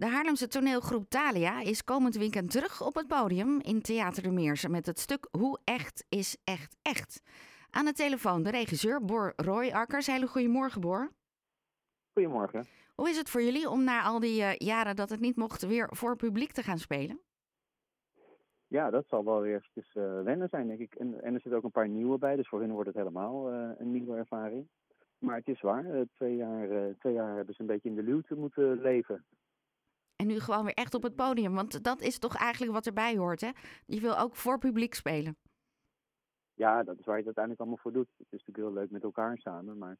De Haarlemse toneelgroep Thalia is komend weekend terug op het podium in Theater de Meerse met het stuk Hoe echt is echt echt. Aan de telefoon de regisseur Bor Roy Akkers. Hele goedemorgen Bor. Goedemorgen. Hoe is het voor jullie om na al die uh, jaren dat het niet mocht weer voor publiek te gaan spelen? Ja, dat zal wel weer eventjes uh, wennen zijn, denk ik. En, en, er zitten ook een paar nieuwe bij, dus voor hen wordt het helemaal uh, een nieuwe ervaring. Maar het is waar, twee, jaar, twee jaar hebben ze een beetje in de luwte moeten leven. En nu gewoon weer echt op het podium. Want dat is toch eigenlijk wat erbij hoort, hè? Je wil ook voor publiek spelen. Ja, dat is waar je het uiteindelijk allemaal voor doet. Het is natuurlijk heel leuk met elkaar samen, maar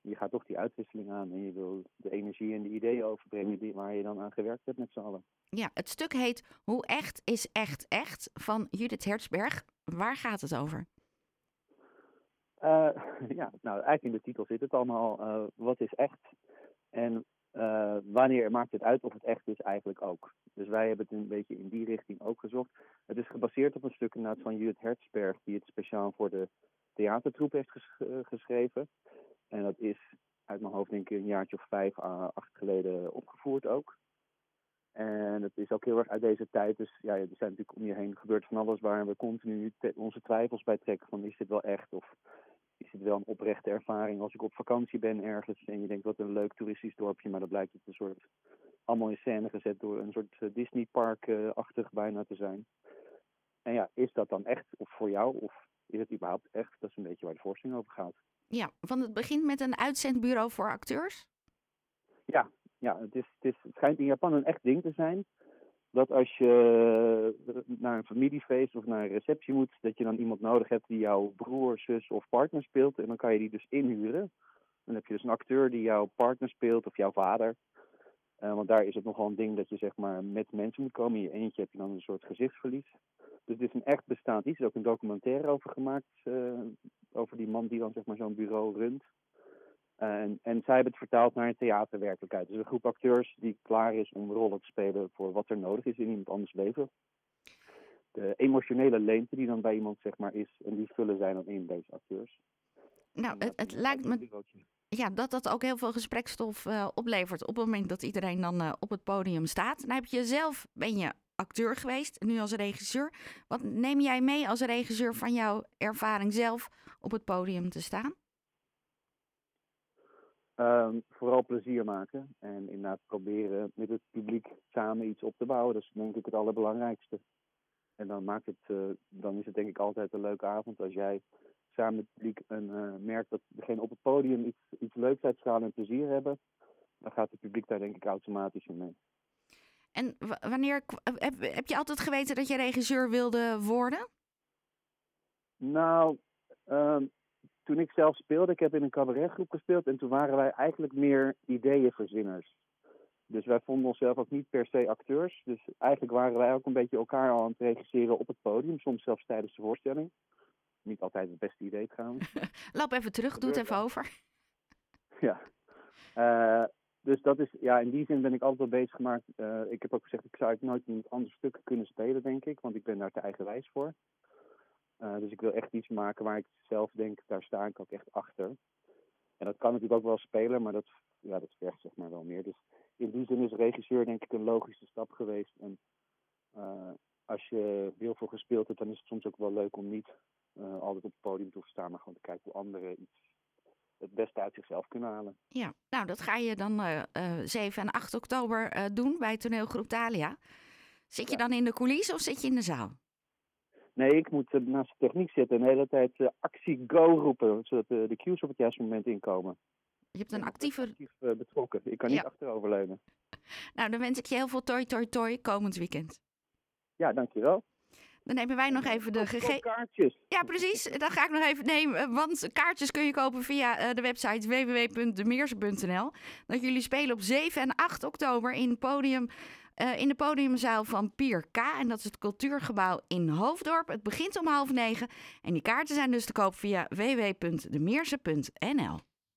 je gaat toch die uitwisseling aan. En je wil de energie en de ideeën overbrengen die, waar je dan aan gewerkt hebt met z'n allen. Ja, het stuk heet Hoe echt is echt echt van Judith Hertzberg. Waar gaat het over? Uh, ja, nou eigenlijk in de titel zit het allemaal. Uh, wat is echt? En uh, wanneer maakt het uit of het echt is eigenlijk ook. Dus wij hebben het een beetje in die richting ook gezocht. Het is gebaseerd op een stuk inderdaad van Judith Hertzberg, die het speciaal voor de theatertroep heeft ges geschreven. En dat is uit mijn hoofd denk ik een jaartje of vijf à acht geleden opgevoerd ook. En het is ook heel erg uit deze tijd. Dus ja, er zijn natuurlijk om je heen gebeurt van alles waar we continu onze twijfels bij trekken. Van is dit wel echt of is het wel een oprechte ervaring als ik op vakantie ben ergens en je denkt wat een leuk toeristisch dorpje, maar dat blijkt het een soort allemaal in scène gezet door een soort eh, Disney park-achtig bijna te zijn. En ja, is dat dan echt of voor jou of is het überhaupt echt? Dat is een beetje waar de voorstelling over gaat. Ja, van het begint met een uitzendbureau voor acteurs? Ja, ja het, is, het, is, het schijnt in Japan een echt ding te zijn dat als je naar een familiefeest of naar een receptie moet, dat je dan iemand nodig hebt die jouw broer, zus of partner speelt. En dan kan je die dus inhuren. Dan heb je dus een acteur die jouw partner speelt of jouw vader. Uh, want daar is het nogal een ding dat je zeg maar met mensen moet komen. In je eentje heb je dan een soort gezichtsverlies. Dus het is een echt bestaand iets. Er is ook een documentaire over gemaakt. Uh, over die man die dan zeg maar zo'n bureau runt. En, en zij hebben het vertaald naar een theaterwerkelijkheid. Dus een groep acteurs die klaar is om rollen te spelen voor wat er nodig is in iemand anders leven. De emotionele leemte die dan bij iemand zeg maar is, en die vullen zij dan in deze acteurs. Nou, het, het lijkt me ja, dat dat ook heel veel gesprekstof uh, oplevert op het moment dat iedereen dan uh, op het podium staat. Dan heb je zelf, ben je acteur geweest, nu als regisseur. Wat neem jij mee als regisseur van jouw ervaring zelf op het podium te staan? Um, vooral plezier maken en inderdaad proberen met het publiek samen iets op te bouwen. Dat is denk ik het allerbelangrijkste. En dan, maakt het, uh, dan is het denk ik altijd een leuke avond als jij samen met het publiek een, uh, merkt dat degene op het podium iets, iets leuks uitstralen en plezier hebben. Dan gaat het publiek daar denk ik automatisch in mee. En wanneer heb, heb je altijd geweten dat je regisseur wilde worden? Nou, um, toen ik zelf speelde, ik heb in een cabaretgroep gespeeld en toen waren wij eigenlijk meer ideeënverzinners. Dus wij vonden onszelf ook niet per se acteurs. Dus eigenlijk waren wij ook een beetje elkaar al aan het regisseren op het podium, soms zelfs tijdens de voorstelling. Niet altijd het beste idee trouwens. Loop even terug, doe het even over. Ja. Uh, dus dat is, ja, in die zin ben ik altijd wel bezig gemaakt. Uh, ik heb ook gezegd, ik zou het nooit in een ander stuk kunnen spelen, denk ik, want ik ben daar te eigenwijs voor. Uh, dus ik wil echt iets maken waar ik zelf denk, daar sta ik ook echt achter. En dat kan natuurlijk ook wel spelen, maar dat, ja, dat vergt zeg maar wel meer. Regisseur denk ik een logische stap geweest. En uh, als je heel veel gespeeld hebt, dan is het soms ook wel leuk om niet uh, altijd op het podium te staan, maar gewoon te kijken hoe anderen iets het beste uit zichzelf kunnen halen. Ja, nou dat ga je dan uh, 7 en 8 oktober doen bij toneelgroep Thalia. Zit je ja. dan in de coulissen of zit je in de zaal? Nee, ik moet naast de techniek zitten en de hele tijd actie go roepen, zodat de cues op het juiste moment inkomen. Je hebt een actieve... actief betrokken. Ik kan niet achteroverleunen. Nou, dan wens ik je heel veel toi toi toi komend weekend. Ja, dankjewel. Dan nemen wij nog even de gegevens. kaartjes. Ja, precies. Dan ga ik nog even nemen. Want kaartjes kun je kopen via de website www.demeers.nl. Dat jullie spelen op 7 en 8 oktober in podium uh, in de podiumzaal van Pier K. En dat is het cultuurgebouw in Hoofddorp. Het begint om half negen. En die kaarten zijn dus te koop via www.demeerse.nl.